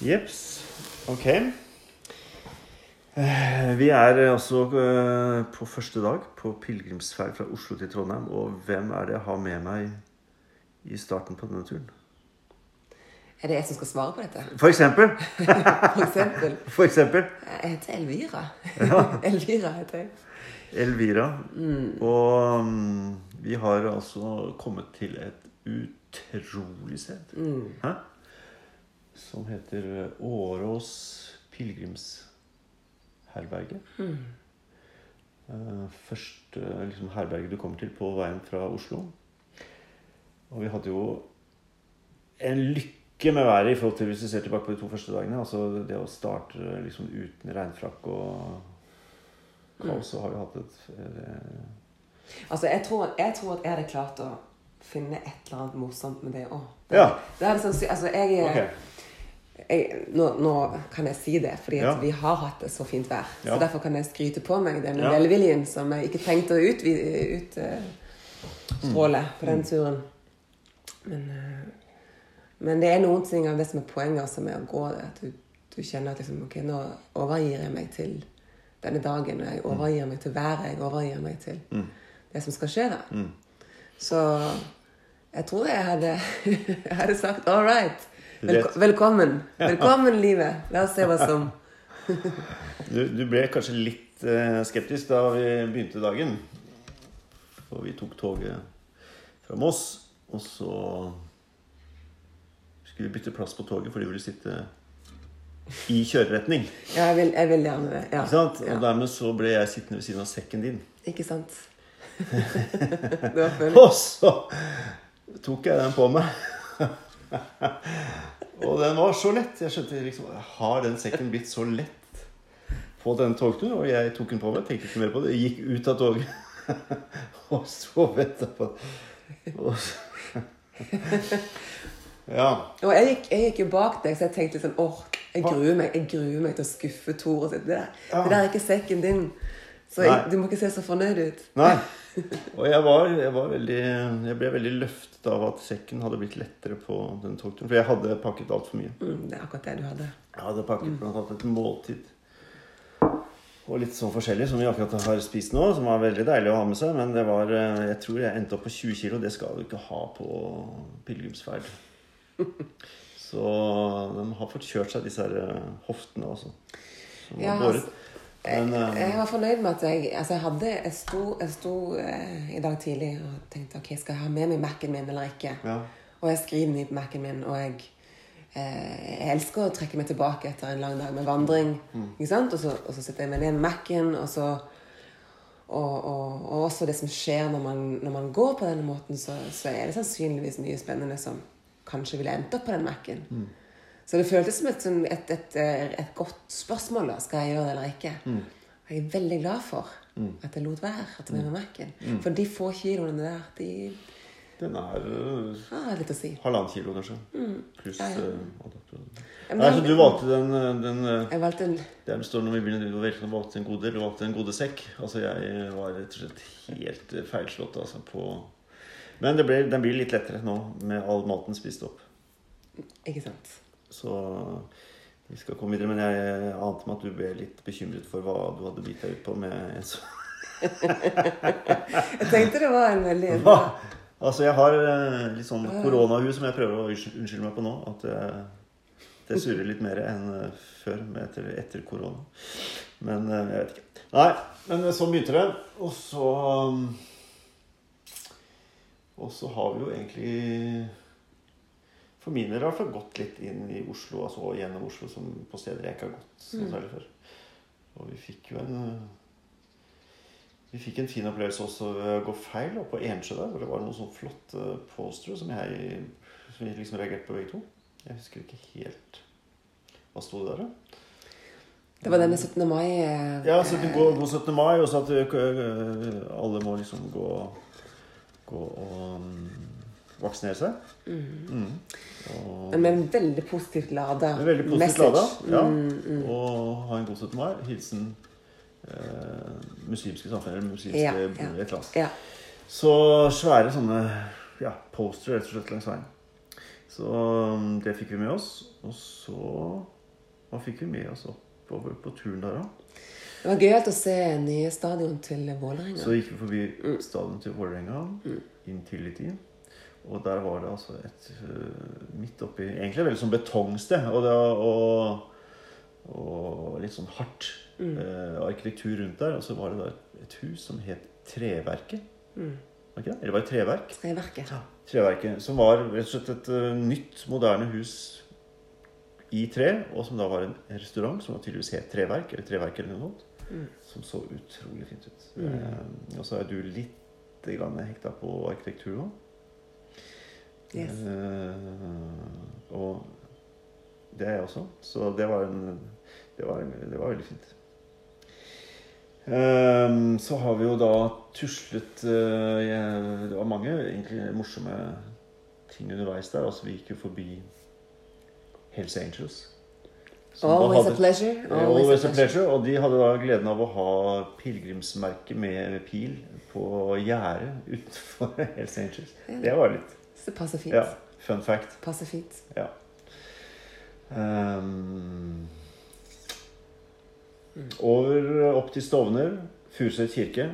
Jeps. Ok. Eh, Vi er altså på første dag på pilegrimsferd fra Oslo til Trondheim. Og hvem er det jeg har med meg i starten på denne turen? Er det jeg som skal svare på dette? For eksempel. For eksempel. For eksempel Jeg heter Elvira. Elvira heter jeg. Elvira. Og um, vi har altså kommet til et utrolig sted. Hæ? Som heter Årås pilegrimsherberge. Mm. Første liksom, herberge du kommer til på veien fra Oslo. Og vi hadde jo en lykke med været i forhold til hvis du ser tilbake på de to første dagene. Altså det å starte liksom uten regnfrakk og kaos, så har vi hatt et eh, Altså, jeg tror, jeg tror at jeg hadde klart å finne et eller annet morsomt med det òg. Ja. Det hadde sånn, altså, jeg, Ok. Jeg, nå, nå kan jeg si det, fordi Ja. vi har hatt det så fint vær. Ja. Så derfor kan jeg skryte på meg denne Ja. velviljen som jeg ikke trengte å utstråle ut, uh, på Mm. den turen. Men, uh, men det er noen ting av det som er poenget også med å gå, at du, du kjenner at liksom, ok, nå overgir jeg meg til denne dagen, jeg overgir meg til været, jeg overgir meg til det som skal skje da. Mm. Så jeg tror jeg hadde, jeg hadde sagt all right. Velko velkommen. Velkommen, livet. La oss se hva som Du, du ble kanskje litt uh, skeptisk da vi begynte dagen. For vi tok toget fra Moss, og så skulle vi bytte plass på toget fordi vi ville sitte i kjøreretning. Ja, jeg vil, jeg vil gjerne det. Ja. Ikke sant? Ja. Og dermed så ble jeg sittende ved siden av sekken din. Ikke sant? det var følelsen. Og så tok jeg den på meg. og den var så lett. Jeg skjønte liksom Har den sekken blitt så lett på den togturen? Og jeg tok den på meg, tenkte ikke mer på det. Gikk ut av toget og så etterpå. på og så- Ja. Og jeg gikk, jeg gikk jo bak deg, så jeg tenkte liksom åh, jeg gruer meg jeg gruer meg til å skuffe Tore. Det, det der er ikke sekken din. Så jeg, du må ikke se så fornøyd ut. Nei. Og jeg var, jeg var veldig Jeg ble veldig løftet av at sekken hadde blitt lettere på den togturen. For jeg hadde pakket altfor mye. Mm, det er akkurat det du hadde. Jeg hadde pakket blant annet et måltid. Og litt sånn forskjellig som vi akkurat har spist nå, som var veldig deilig å ha med seg. Men det var, eh, jeg tror jeg endte opp på 20 kilo. Det skal du ikke ha på pilegrimsferd. Så de har fått kjørt seg, disse her eh, hoftene også. Ja, altså, Men eh, Jeg var fornøyd med at jeg Altså, jeg hadde Jeg sto, jeg sto eh, i dag tidlig og tenkte ok, skal jeg ha med meg Mac-en min eller ikke? ja. Og jeg skriver mye på Mac-en min, og jeg, eh, jeg elsker å trekke meg tilbake etter en lang dag med vandring. Ikke sant? Og så, og så sitter jeg med den Mac-en, og så og, og, og også det som skjer når man, når man går på denne måten, så, så er det sannsynligvis mye spennende som kanskje ville endt opp på den Mac-en. Så det føltes som et, sånn- et, et, eh, et godt spørsmål. da, Skal jeg gjøre det eller ikke? Og jeg er veldig glad for at jeg lot være at det ble med meg Mac-en. For de få kiloene der, de Den er eh, litt å si. halvannen kilo, kanskje. Pluss Ja, ja. Ja, men Nei, så du valgte den, den Jeg valgte en Der det står når vi begynner, du valgte, en god del, du valgte en gode sekk. Altså, jeg var rett og slett helt feilslått altså, på Men det ble, den blir litt lettere nå, med all maten spist opp. Ikke sant? Så vi skal komme videre. Men jeg ante meg at du ble litt bekymret for hva du hadde bitt deg ut på med så Jeg tenkte det var en veldig Hva? Altså, jeg har eh, litt sånn koronahue som jeg prøver å unnskylde meg på nå. At det, det surrer litt mer enn eh, før med etter, etter korona. Men eh, jeg vet ikke. Nei, men sånn begynte det. Og så um, Og så har vi jo egentlig For min del i hvert fall gått litt inn i Oslo, altså gjennom Oslo, som på steder jeg ikke har gått noe særlig før. Og vi fikk jo en eh, vi fikk en fin opplevelse også ved å gå feil og på Ensjø der, hvor det var noen sånne flotte postere som jeg som vi liksom reagerte på begge to. Jeg husker ikke helt Hva sto det der, da? Det var denne 17. mai eh, Ja, så det går god 17. mai, og så at øh, alle må liksom gå, gå og um, vaksinere seg. Mm. Og Men veldig positivt lada veldig positivt message. lada. Ja. Mm, Og ha en god 17. mai. Hilsen eh, muslimske samfunn, eller muslimske Ja, ja. et eller annet. Ja. Så svære sånne ja, postere rett og slett langs veien. Så um, det fikk vi med oss. Og så Hva fikk vi med oss oppover på turen der, da? Det var gøyalt å se nye stadion til Vålerenga. Så gikk vi forbi stadion til Vålerenga, Intility. Og der var det altså et øh, midt oppi Egentlig veldig sånn betongsted. Og, det, og, og litt sånn hardt eh, arkitektur rundt der. Og så var det da et hus som het Treverket. Var ikke det? Eller var det Treverk? Treverket. Treverket, som var rett og slett et uh, nytt, moderne hus i tre, og som da var en restaurant som var tydeligvis het Treverk, eller Treverk eller noe sånt, som så utrolig fint ut. Eh, og så er du litt hekta på arkitektur nå. Yes. Eh, og det er jeg også. Så det var en Det var, det var veldig fint. Ehm, så har vi jo da tuslet uh, jeg- Det var mange egentlig morsomme ting underveis der. Altså, vi gikk jo forbi Hells Angels. Always hadde- a pleasure. Always a pleasure. Og de hadde da gleden av å ha pilegrimsmerke med pil på gjerdet utenfor Hells Angels. Det var litt det passer fint. ja, fun fact. Passer fint. Ja. Um, over opp til Stovner. Furuset kirke.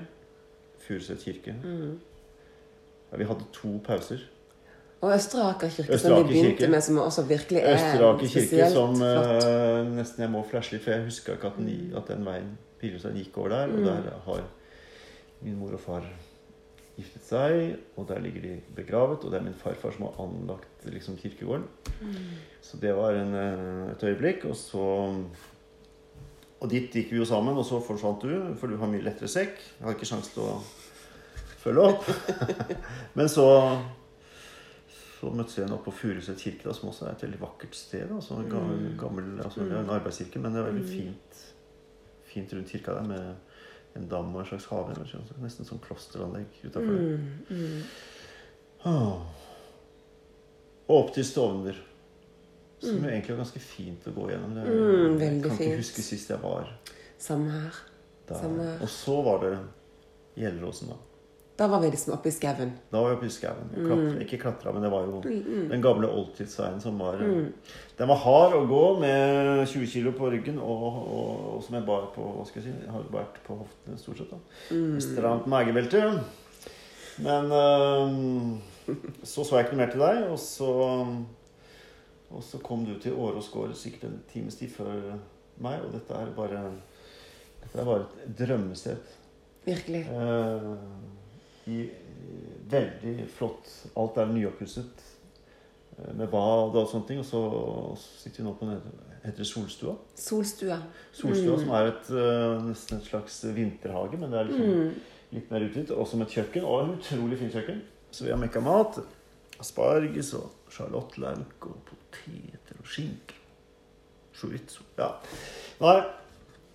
Furuset kirke. Mm. Ja, vi hadde to pauser. Og Østre Aker kirke, som vi begynte kirke. med, som også virkelig er Østre Aker kirke, som eh, nesten jeg må flashe litt, for jeg husker ikke at den, at den veien pilegrimsveien gikk over der. Og Mm. der har min mor og far giftet seg, og der ligger de begravet. Og det er min farfar som har anlagt liksom, kirkegården. Mm. Så det var en, eh, et øyeblikk. Og så Og dit gikk vi jo sammen, og så forsvant du, for du har mye lettere sekk. Jeg har ikke sjanse til å følge opp. Men så så møttes vi igjen oppe på Furuset kirke, da, som også er et veldig vakkert sted. Altså, en gammel, gammel, altså, det er en arbeidskirke, men det er veldig fint, fint rundt kirka der med en dam og en slags hage. sånn, Nesten sånn klosteranlegg utafor det. Mm, mm. Ah. Og opp til Stovner. Som Mm. egentlig var ganske fint å gå gjennom. Det, Mm, jeg kan kan ikke huske sist jeg var Samme her. Samme her. Og så var det Gjelleråsen, da. Da var vi liksom oppe i skauen. Da var vi oppe i skauen. Mm. Ikke klatra, men det var jo Mm, den gamle oldtidsveien som var Den var hard å gå med 20 kilo på ryggen, og, og, og som jeg bar på hva skal jeg si, jeg har vært på hoftene stort sett. da. Mm. Stramt magebelte. Men øh, så så jeg ikke noe mer til deg, og så Og så kom du til Årås gård sikkert en times tid før meg, og dette er bare Dette er bare et drømmested. Virkelig. Eh, i, i veldig flott Alt er nyoppusset eh, med bad og sånne ting. Og så, sitter vi nå på heter det Solstua. Solstua. Solstua Mm. som er et, eh, nesten et slags vinterhage, men det er liksom Mm. litt mer utvidet. Og som et kjøkken. Og en utrolig fint kjøkken. Så vi har mekka mat. Asparges og sjalottløk og poteter og skinke. Chorizo. Ja. Nei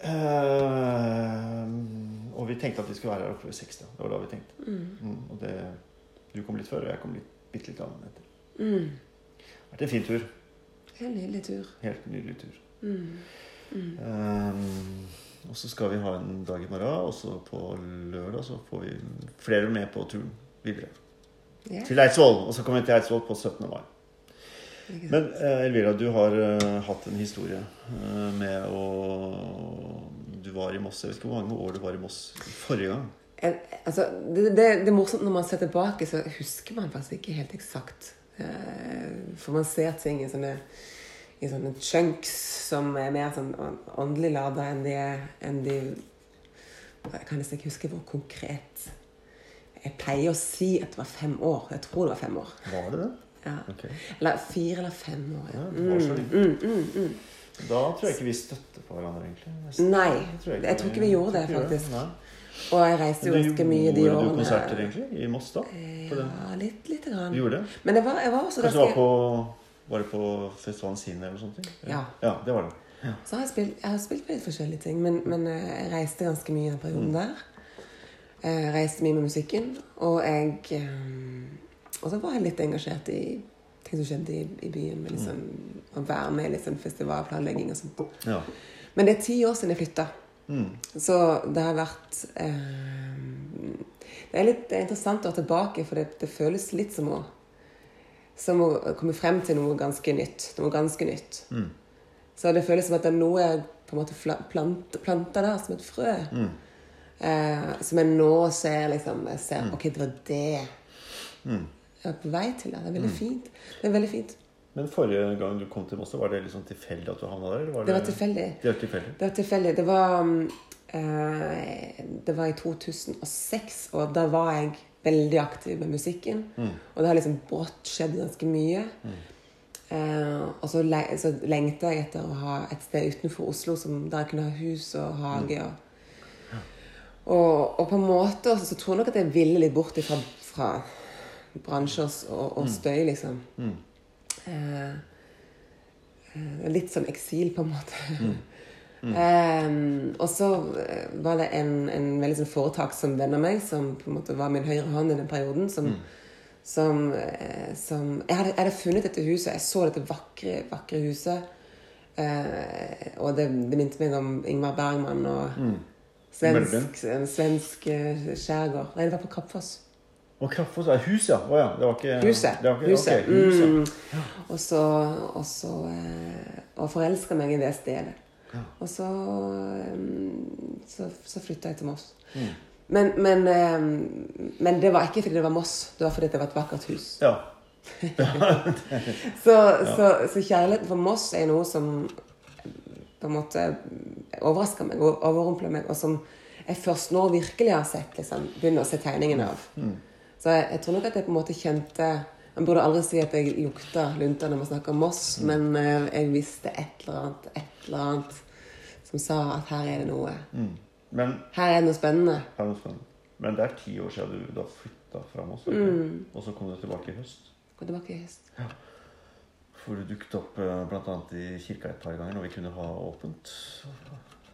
eh, Og vi tenkte at vi skulle være her oppe ved seks. Det var da vi tenkte. Mm. Mm, og det, du kom litt før, og jeg kom litt, bitte litt annet etter. Mm. Det vært en fin tur. Helt nydelig tur. Helt nydelig tur. Eh, og så skal vi ha en dag i morgen, og så på lørdag så får vi flere med på turen videre. Yeah. Til Eidsvoll. Og så kommer vi til Eidsvoll på 17. mai. Men eh, Elvira, du har eh, hatt en historie eh, med å Du var i Moss. Jeg vet ikke hvor mange år du var i Moss forrige gang. En, altså, det, det, det er morsomt når man ser tilbake, så husker man faktisk ikke helt eksakt. For man ser ting i sånne, i sånne chunks som er mer sånn åndelig lada enn de, enn de Jeg kan nesten ikke huske hvor konkret Jeg pleier å si at det var fem år. Jeg tror det var fem år. Var det det? Ja. Okay. Eller fire eller fem år. Ja, Ja. det Mm, mm, mm, mm. Da tror jeg ikke vi støtter på hverandre, egentlig. Nesten. Nei, Det jeg tror ikke vi gjorde det, tror ikke vi gjorde faktisk. Nei. Og jeg reiste jo ganske mye de Gjorde du årene. konserter, egentlig? I Moss, da? Ja, litt, lite grann. Du gjorde det? Men jeg var, jeg var også Kanskje det var på Var det på festivalen sin eller noe sånt? Ja. ja, det var det. Så har jeg spilt, jeg har spilt på litt forskjellige ting, men, men eh, jeg reiste ganske mye i den Mm. der. Jeg reiste mye med musikken, og jeg eh, Og så var jeg litt engasjert i ting som skjedde i, i byen. Med liksom, Å være med i sånn festivalplanlegging og sånt. Ja. Men det er ti år siden jeg flytta. Mm. Så det har vært eh, Det er litt det er interessant å være tilbake, for det, det føles litt som å som å komme frem til noe ganske nytt. Noe ganske nytt. Så det føles som at det er noe jeg på en måte plant, planta der som et frø. Eh, som jeg nå ser liksom jeg ser, Ok, det var det jeg er på vei til. Det Det er veldig fint. Det er veldig fint. Men forrige gang du kom til Moss, var det liksom tilfeldig at du havna der? Eller var Det var tilfeldig. Det var tilfeldig. Det var tilfeldig. Det var eh, Det var i 2006, og da var jeg veldig aktiv med musikken. Og det har liksom brått skjedd ganske mye. Eh, og så, le så lengta jeg etter å ha et sted utenfor Oslo som, der jeg kunne ha hus og hage. Og, og, og på en måte så tror jeg nok at jeg ville litt bort ifra, fra bransjer og, og støy, liksom. Eh, eh, litt sånn eksil, på en måte. Eh, og så eh, var det en, en veldig sånn foretaksom venn av meg som på en måte var min høyre hånd i den perioden. Som, som, eh, som jeg, hadde, jeg hadde funnet dette huset. Jeg så dette vakre, vakre huset. Eh, og det, det minte meg om Ingmar Bergman og svensk, en svensk eh, skjærgård. Nei, det var på Kappfoss. Og Kraftfoss er hus, ja. Å ja. Det var ikke Huset. Det var ikke, huset. Okay, huset. Mm. ja. Mm. Og så, og så eh, Og forelska meg i det stedet. Og så, eh, så, så flytta jeg til Moss. Mm. Men, men, eh, men det var ikke fordi det var Moss, det var fordi det var et vakkert hus. Ja. Så, så, så kjærligheten for Moss er noe som på en måte overrasker meg og overrumpler meg, og som jeg først nå virkelig har sett liksom, begynner å se tegningen av. Så jeg, jeg tror nok at jeg på en måte kjente Man burde aldri si at jeg lukta lunta når man snakker om Moss, men eh, jeg visste et eller annet, et eller annet som sa at her er det noe. Men, Her er det noe spennende. her er noe spennende. Men det er ti år siden du da flytta fra Moss. Mm. Og så kom du tilbake i høst. Kom tilbake i høst. Ja. For du dukket opp bl.a. blant annet i kirka et par ganger når vi kunne ha åpent.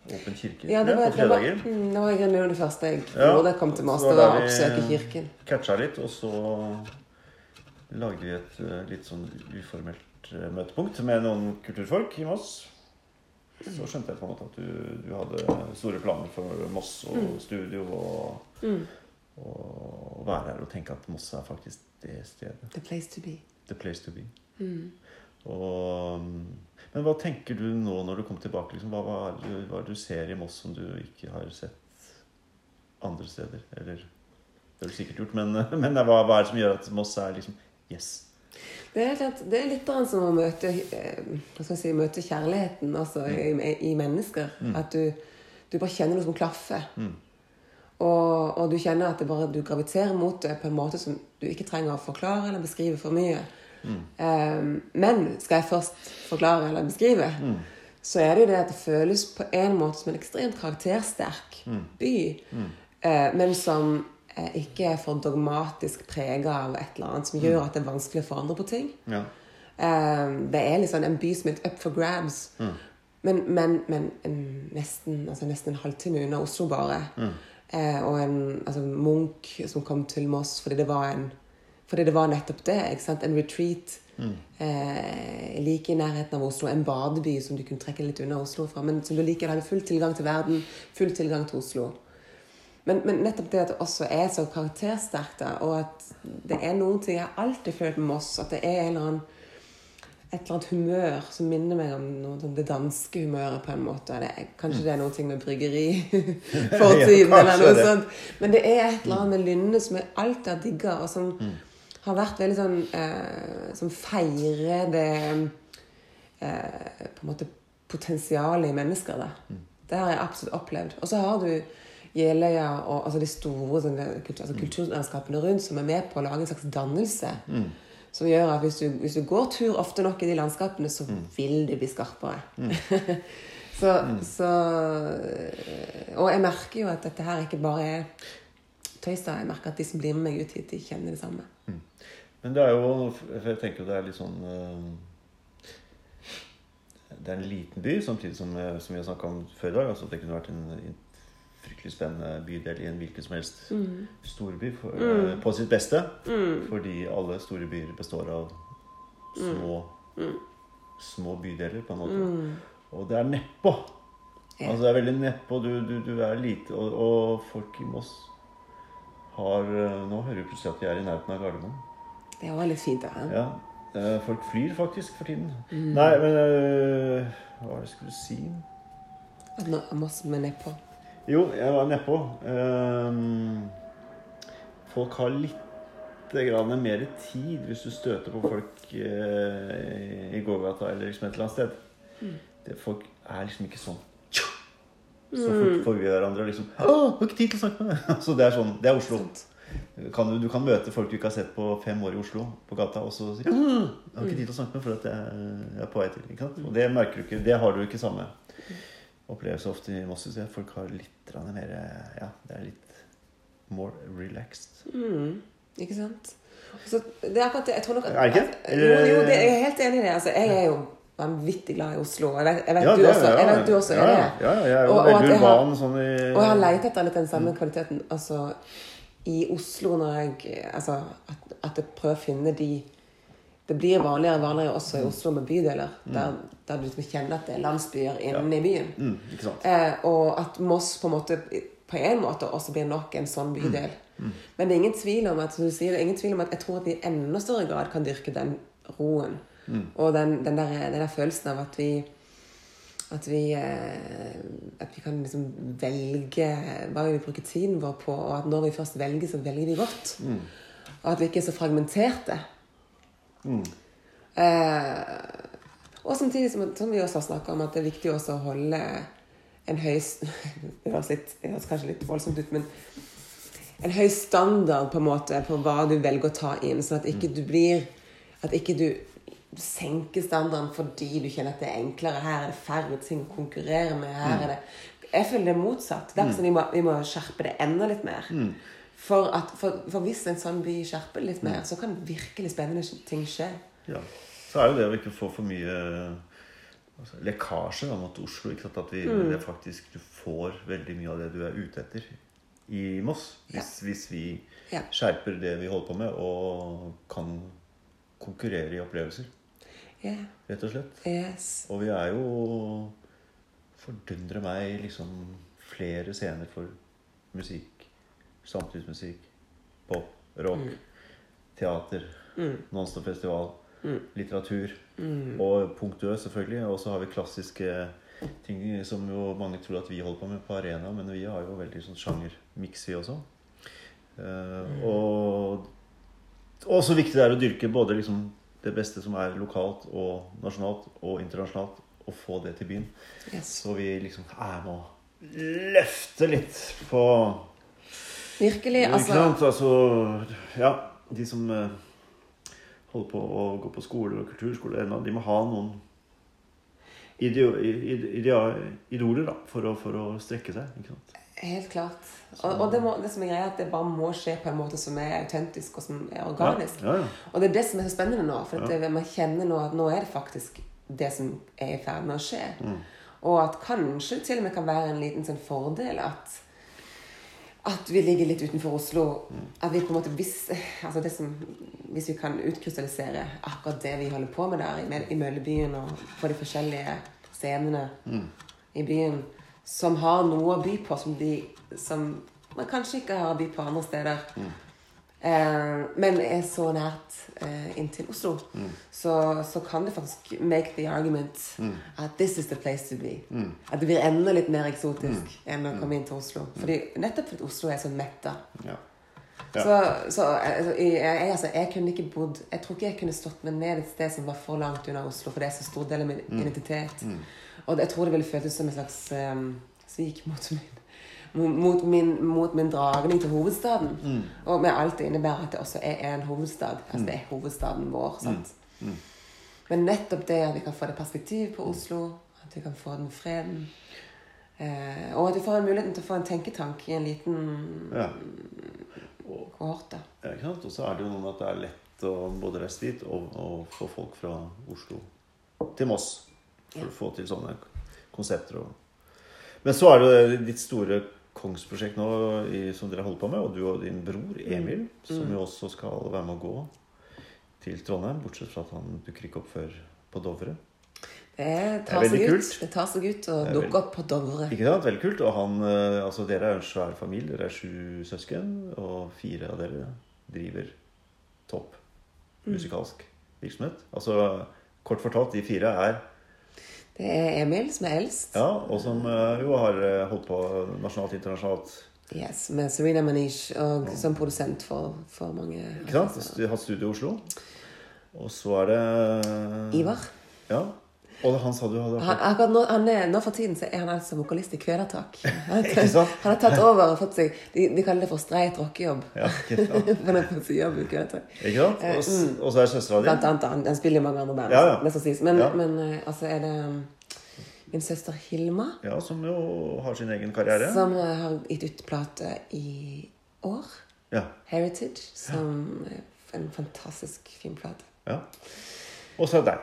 Åpen kirke Ja, det var, på det var, det var, det var det første jeg Ja, gjorde da jeg kom til Moss. Det var å oppsøke kirken. Catcha litt, og så lagde vi et eh, litt sånn uformelt eh, møtepunkt med noen kulturfolk i Moss. Så skjønte jeg på en måte at du, du hadde store planer for Moss og Mm. studio. Og, og være her og tenke at Moss er faktisk det stedet. The place to be. The place to be. Mm. Og, men hva tenker du nå når du kommer tilbake? Liksom, hva, hva, er det, hva er det du ser i Moss som du ikke har sett andre steder? Eller det har du sikkert gjort, men, men hva, hva er det som gjør at Moss er liksom Yes. Det er, klart, det er litt som å møte, eh, si, møte kjærligheten altså, i, i mennesker. At du, du bare kjenner noe som klaffer. Og, og du kjenner at det bare, du graviterer mot det på en måte som du ikke trenger å forklare eller beskrive for mye. Eh, men skal jeg først forklare eller beskrive, så er det jo det at det føles på en måte som en ekstremt karaktersterk by. uh, men som uh, ikke er for dogmatisk prega av et eller annet som gjør at det er vanskelig å forandre på ting. Ja. Um, det er liksom en by som er up for grabs. Men, men, men en, nesten, altså nesten en halvtime unna Oslo bare. Eh, og en altså Munch som kom til Moss fordi det var en fordi det var nettopp det. En retreat eh, like i nærheten av Oslo. En badeby som du kunne trekke litt unna Oslo fra. Men som du likevel hadde full tilgang til verden, full tilgang til Oslo. Men, men nettopp det at det også er så karaktersterkt, og at det er noen ting jeg alltid følt med Moss, at det er en eller annen, et eller annet humør som minner meg om noe, sånn det danske humøret, på en måte. Det er, kanskje det er noe med bryggerifortiden, Ja, eller noe det. sånt. Men det er et eller annet med Lynne som jeg alltid har digga, og som har vært veldig sånn eh, Som feirer det eh, På en måte potensialet i mennesker. Da. Det har jeg absolutt opplevd. Og så har du Jeløya og altså de store sånn, kultur, altså kulturlandskapene rundt som er med på å lage en slags dannelse. Som gjør at hvis du, hvis du går tur ofte nok i de landskapene, så vil du bli skarpere. så, så Og jeg merker jo at dette her ikke bare er tøys. da. Jeg merker at de som blir med meg ut hit, de kjenner det samme. Men det er jo for Jeg tenker jo det er litt sånn eh, Det er en liten by, samtidig som, eh, som vi har snakka om før i dag. Altså det kunne vært en, en fryktelig spennende bydel i en hvilken som helst storby for, mm. på sitt beste. Fordi alle store byer består av små, små bydeler, på en måte. Og det er nedpå. Altså det er veldig nedpå. Du, du, du er lite og, og folk i Moss har eh, Nå hører vi plutselig at de er i nærheten av Gardermoen. Det var litt fint. da. Ja. Eh, Folk flyr faktisk for tiden. Mm. Nei, men øh, Hva var det jeg skulle si? At nå Moss er nedpå. Jo, jeg var nedpå. Um, folk har litt grann mer tid hvis du støter på folk uh, i gågata eller liksom et eller annet sted. Mm. Det, folk er liksom ikke sånn så fort forbi hverandre og liksom 'Å, har ikke tid til å snakke med deg.' Så det er sånn. Det er Oslo. Kan du, du kan møte folk du ikke har sett på fem år i Oslo, på gata, og så sier jeg har ikke tid til å snakke med for at jeg, jeg er på vei til'. Ikke sant? Og det merker du ikke. Det har du ikke samme opplevelse ofte i Moss. Folk har litt mer Ja, det er litt more relaxed. Mm. Ikke sant? Så det er akkurat det. Jeg tror nok at, Er det ikke? at- Jo, jo, det, jeg er helt enig i det. Altså, jeg er jo vanvittig glad i Oslo. Jeg vet, jeg vet, Ja, du, også, jeg vet du også er det. Ja, ja, jeg er jo Og- veldig jeg har- urban sånn i Og jeg har lett etter litt den samme kvaliteten altså, i Oslo når jeg altså, at, at jeg prøver å finne de Det blir vanligere og vanligere også i Oslo med bydeler, der, der du liksom kjenner at det er landsbyer inne i byen. mm? Eh, og at Moss på en måte på en måte også blir nok en sånn bydel. Men det er ingen tvil om at som du sier, er ingen tvil om at jeg tror at vi i enda større grad kan dyrke den roen. Og den, den, der, den der følelsen av at vi at vi, eh, at vi kan liksom velge hva vi vil bruke tiden vår på, og at når vi først velger, så velger vi godt. Og at vi ikke er så fragmenterte. Eh, og samtidig som, som vi også har snakka om, at det er viktig også å holde en høy Det høres, litt, det høres kanskje litt voldsomt ut, men en høy standard på en måte på hva du velger å ta inn, sånn at ikke du blir At ikke du senker standarden fordi du kjenner at det er enklere. Her er det færre ting å konkurrere med. her er det Jeg føler det er motsatt. Derfor vi, må, vi må skjerpe det enda litt mer. For, at, for, for hvis en sånn by skjerper det litt mer, så kan virkelig spennende ting skje. Ja. Så er jo det å ikke få for mye altså, lekkasje da, mot Oslo. Ikke sant? At vi, Mm. det faktisk, du får veldig mye av det du er ute etter i Moss. Hvis, hvis vi Ja. skjerper det vi holder på med, og kan konkurrere i opplevelser. Ja. Rett og slett. Yes. Og vi er jo Fordundre meg liksom flere scener for musikk. Samtidsmusikk. Pop. Rock. Teater. Nonstop-festival. Litteratur. Og Punktø, selvfølgelig. Og så har vi klassiske ting som jo mange tror at vi holder på med på arena, men vi har jo veldig sånn sjangermiks, vi også. Uh, og og så viktig det er å dyrke både liksom det beste som er lokalt og nasjonalt og internasjonalt, og få det til byen. yes. Så vi liksom er med å løfte litt på Virkelig. Altså? Altså Ja, de som eh, holder på å gå på skole og kulturskole de må ha noen ideo, ide- ide, idoler da, for å, for å strekke seg. Ikke sant? Helt klart. Og, og det, må, det som er greia, er at det bare må skje på en måte som er autentisk og som er organisk. Ja, ja, Og det er det som er så spennende nå. For Ja. det, man kjenner nå at nå er det faktisk det som er i ferd med å skje. Mm. Og at kanskje til og med kan være en liten sånn fordel at at vi ligger litt utenfor Oslo. Mm. At vi på en måte hvis, altså det som, hvis vi kan utkrystallisere akkurat det vi holder på med der i, i Møllebyen og på de forskjellige scenene Mm. i byen, som har noe å by på som, de, som man kanskje ikke har å by på andre steder. Mm. Eh, men er så nært eh, inntil Oslo, Mm. så, så kan det faktisk make the argument Mm. at this is the place to be. At det blir enda litt mer eksotisk Mm. enn å komme inn til Oslo. Fordi, nettopp fordi Oslo er så metta. ja. Ja. Så, så altså, jeg, altså, jeg kunne ikke bodd Jeg tror ikke jeg kunne stått meg ned et sted som var for langt unna Oslo, for det er så stor del av min Mm. identitet. Og jeg tror det ville føltes som en slags um, svik mot min, mot, min, mot min dragning til hovedstaden. Mm. Og med alt det innebærer at det også er en hovedstad. Altså det er hovedstaden vår. sant? Mm. Men nettopp det at vi kan få det perspektivet på Oslo, at vi kan få den freden eh, Og at vi får en muligheten til å få en tenketank i en liten ja. kohorte. Ja, ikke sant? Og så er det jo noe med at det er lett å både reise dit og, og få folk fra Oslo til Moss. For å få til sånne konsepter. Og... Men så er det jo ditt store kongsprosjekt nå i, som dere holder på med, og du og din bror Emil, som jo også skal være med å gå til Trondheim. Bortsett fra at han dukker ikke opp før på Dovre. Det tar det seg ut. Det tar seg ut å dukke veldig- opp på Dovre. Ikke sant? Veldig kult. Og han, eh, altså dere er en svær familie. Dere er sju søsken, og fire av dere driver topp musikalsk virksomhet. Altså kort fortalt, de fire er Det er Emil som er eldst. Ja, og som eh, jo har eh, holdt på nasjonalt, internasjonalt. Yes, Med Serena Manish og som produsent for, for mange Ikke sant? Har studio i Oslo. Og så er det Ivar. Ja. Og han sa du hadde Han, akkurat nå, han er, nå for tiden så er han altså vokalist i Kvelertak. Han, han har tatt over og fått seg De, de kaller det for streit rockejobb. Ja, ikke sant? Han har fått seg jobb i Kvelertak. Ikke sant? Og, s- og så er søstera di. Blant annet. Han, han spiller i mange andre band. Ja, ja. det skal sies. Men, Ja. men eh, altså er det um, min søster Hilma Ja, som jo har sin egen karriere. som eh, har gitt ut plate i år. Ja. Heritage. Som er en fantastisk fin plate. ja. Og så er det deg.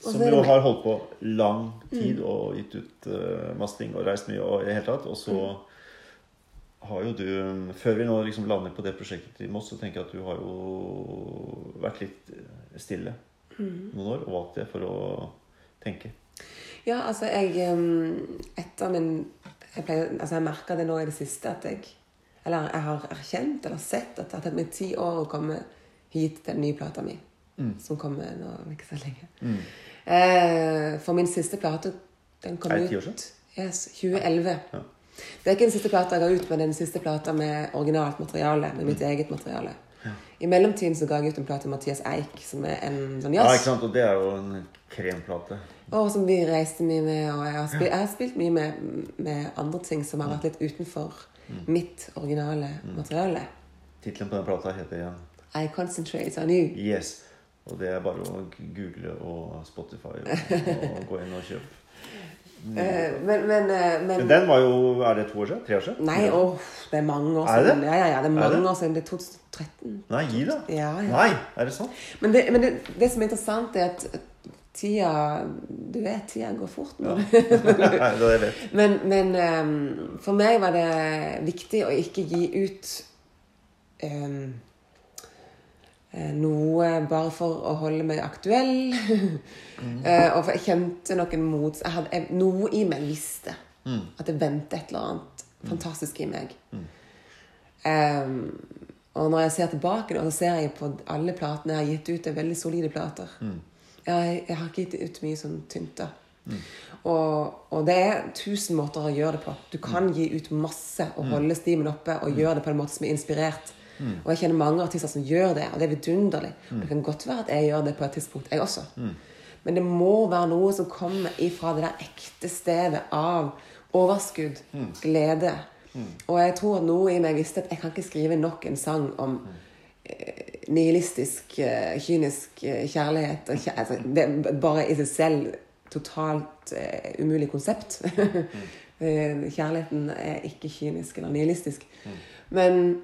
Som jo. Har holdt på lang tid og gitt ut uh, masse ting og reist mye og i det hele tatt. Og så Mm. har jo du Før vi nå liksom lander på det prosjektet i Moss, så tenker jeg at du har jo vært litt stille Mm. noen år og valgt det for å tenke. Ja, altså jeg um, Etter min Jeg, pleier, altså jeg merka det nå i det siste at jeg Eller jeg har erkjent eller sett at det har tatt meg ti år å komme hit til den nye plata mi. Som kommer nå om ikke så lenge. Eh, for min siste plate, den kom ut? Yes, 2011. Ja. Det er ikke den siste plata jeg ga ut, men den siste plata med originalt materiale. Med Mm. mitt eget materiale. I mellomtiden så ga jeg ut en plate med Mathias Eik, som er en sånn Ja, ikke sant? Og det er jo en kremplate. Og som vi reiste mye med, og jeg har spilt, jeg har spilt mye med, med andre ting som har vært litt utenfor mitt originale materiale. Tittelen på den plata heter ja. I concentrate on you. Yes. Og det er bare å google og Spotify og, og gå inn og kjøpe. Eh, men, men, eh, men Men den var jo Er det to år siden? Tre år siden? Nei, åh, det er mange år siden. Er det. Ja, ja, ja, det er mange det? år siden. Det er 2013. Nei, gi da. Ja, ja. Nei, er det sant? Men, det, men det, det som er interessant, er at tida Du vet, tida går fort nå. Det er det. Men, men ehm, for meg var det viktig å ikke gi ut eh, noe bare for å holde meg aktuell. Eh, og for jeg kjente noen mots... Jeg hadde, noe i meg visste at det ventet et eller annet fantastisk i meg. Ehm, og når jeg ser tilbake, nå, så ser jeg på alle platene jeg har gitt ut, det er veldig solide plater. Jeg, jeg har ikke gitt ut mye sånn tynt. da. Og, og det er tusen måter å gjøre det på. Du kan gi ut masse og holde stimen oppe og gjøre det på en måte som er inspirert. Og jeg kjenner mange artister som gjør det, og det er vidunderlig. Det kan godt være at jeg gjør det på et tidspunkt, jeg også. Men det må være noe som kommer ifra det der ekte stedet av overskudd, glede. Og jeg tror at noe i meg visste at jeg kan ikke skrive nok en sang om eh, nihilistisk, eh, kynisk eh, kjærlighet. Altså, det er bare i seg selv totalt uh, umulig konsept. Kjærligheten er ikke kynisk eller nihilistisk. Men,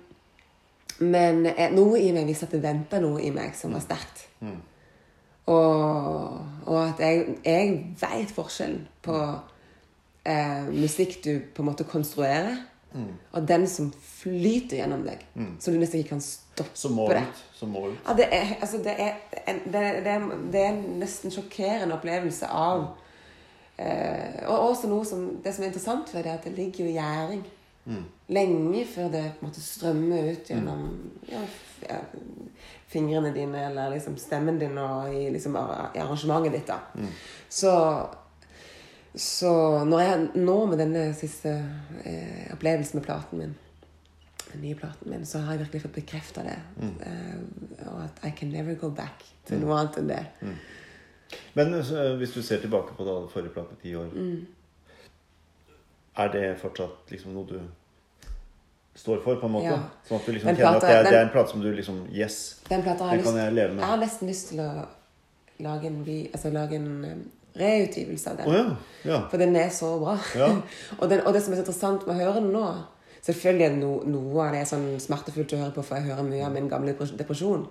men eh, noe i meg visste at det venta noe i meg som var sterkt. Og, og at jeg, jeg veit forskjellen på eh, musikk du på en måte konstruerer, og den som flyter gjennom deg. Så du nesten ikke kan stoppe som mål, det. Som mål. Ja, det er, altså, det er, en, det, det, det er en nesten sjokkerende opplevelse av eh, Og også noe som Det som er interessant ved det, er at det ligger jo i gjæring. Lenge før det på en måte strømmer ut gjennom ja, fingrene dine eller liksom stemmen din og i, liksom, i arrangementet ditt. da. Så så når jeg nå med denne siste eh, opplevelsen med platen min, den nye platen min, så har jeg virkelig fått bekrefta det. Eh, og at I can never go back til noe annet enn det. Men så, hvis du ser tilbake på da forrige plate, ti år Mm. Er det fortsatt liksom noe du står for, på en måte? Ja. Sånn at du liksom kjenner at det den- det er en plate som du liksom Yes, Den den kan lyst, jeg leve med. jeg har nesten lyst til å lage en, altså, lage en eh, reutgivelse av den. Oh, ja. ja. For den er så bra. Og, den, og det som er så interessant med å høre den nå Selvfølgelig er no, noe av det er sånn smertefullt å høre på, for jeg hører mye av min gamle depresjon.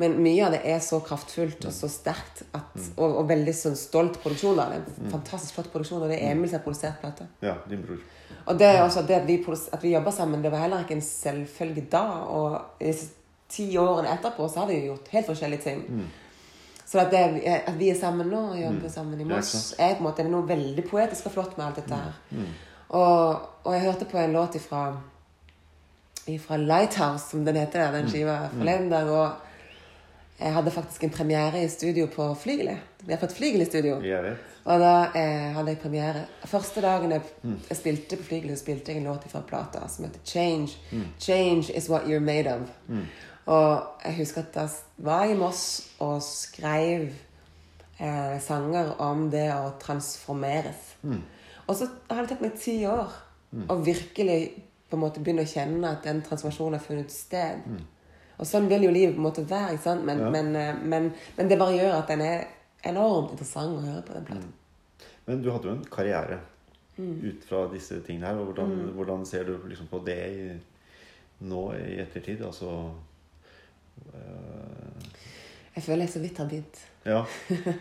Men mye av det er så kraftfullt og så sterkt at, og, og veldig sånn stolt produksjon. Det er en fantastisk flott produksjon, og det er Emil som har produsert plata. ja, din bror. Og det også det at vi, at vi jobber sammen, det var heller ikke en selvfølge da. Og i disse ti årene etterpå så har vi jo gjort helt forskjellige ting. Så at, det, at vi er sammen nå og jobber sammen i Moss, er på en måte det noe veldig poetisk og flott med alt dette her. Og, og jeg hørte på en låt ifra, ifra Lighthouse, som den heter, den skiva, forleden dag. Og Jeg hadde faktisk en premiere i studio på Flygelet. Vi har fått Flygel i studio. Og da eh, hadde jeg premiere. Første dagen jeg, jeg spilte på Flygelet, spilte jeg en låt fra plata som heter Change. Change is what you're made of. Og jeg husker at da var jeg i Moss og skrev eh, sanger om det å transformeres. Og så har det tatt meg ti år å virkelig på en måte begynne å kjenne at den transformasjonen har funnet sted. Og sånn vil jo livet på en måte være, ikke sant? Men, Ja. men, eh, men, men det bare gjør at den er enormt interessant å høre på den plata. Men du hadde jo en karriere ut fra disse tingene her. og Hvordan, hvordan ser du liksom på det i, nå i ettertid? Altså øh... Jeg føler jeg så vidt har begynt. Ja.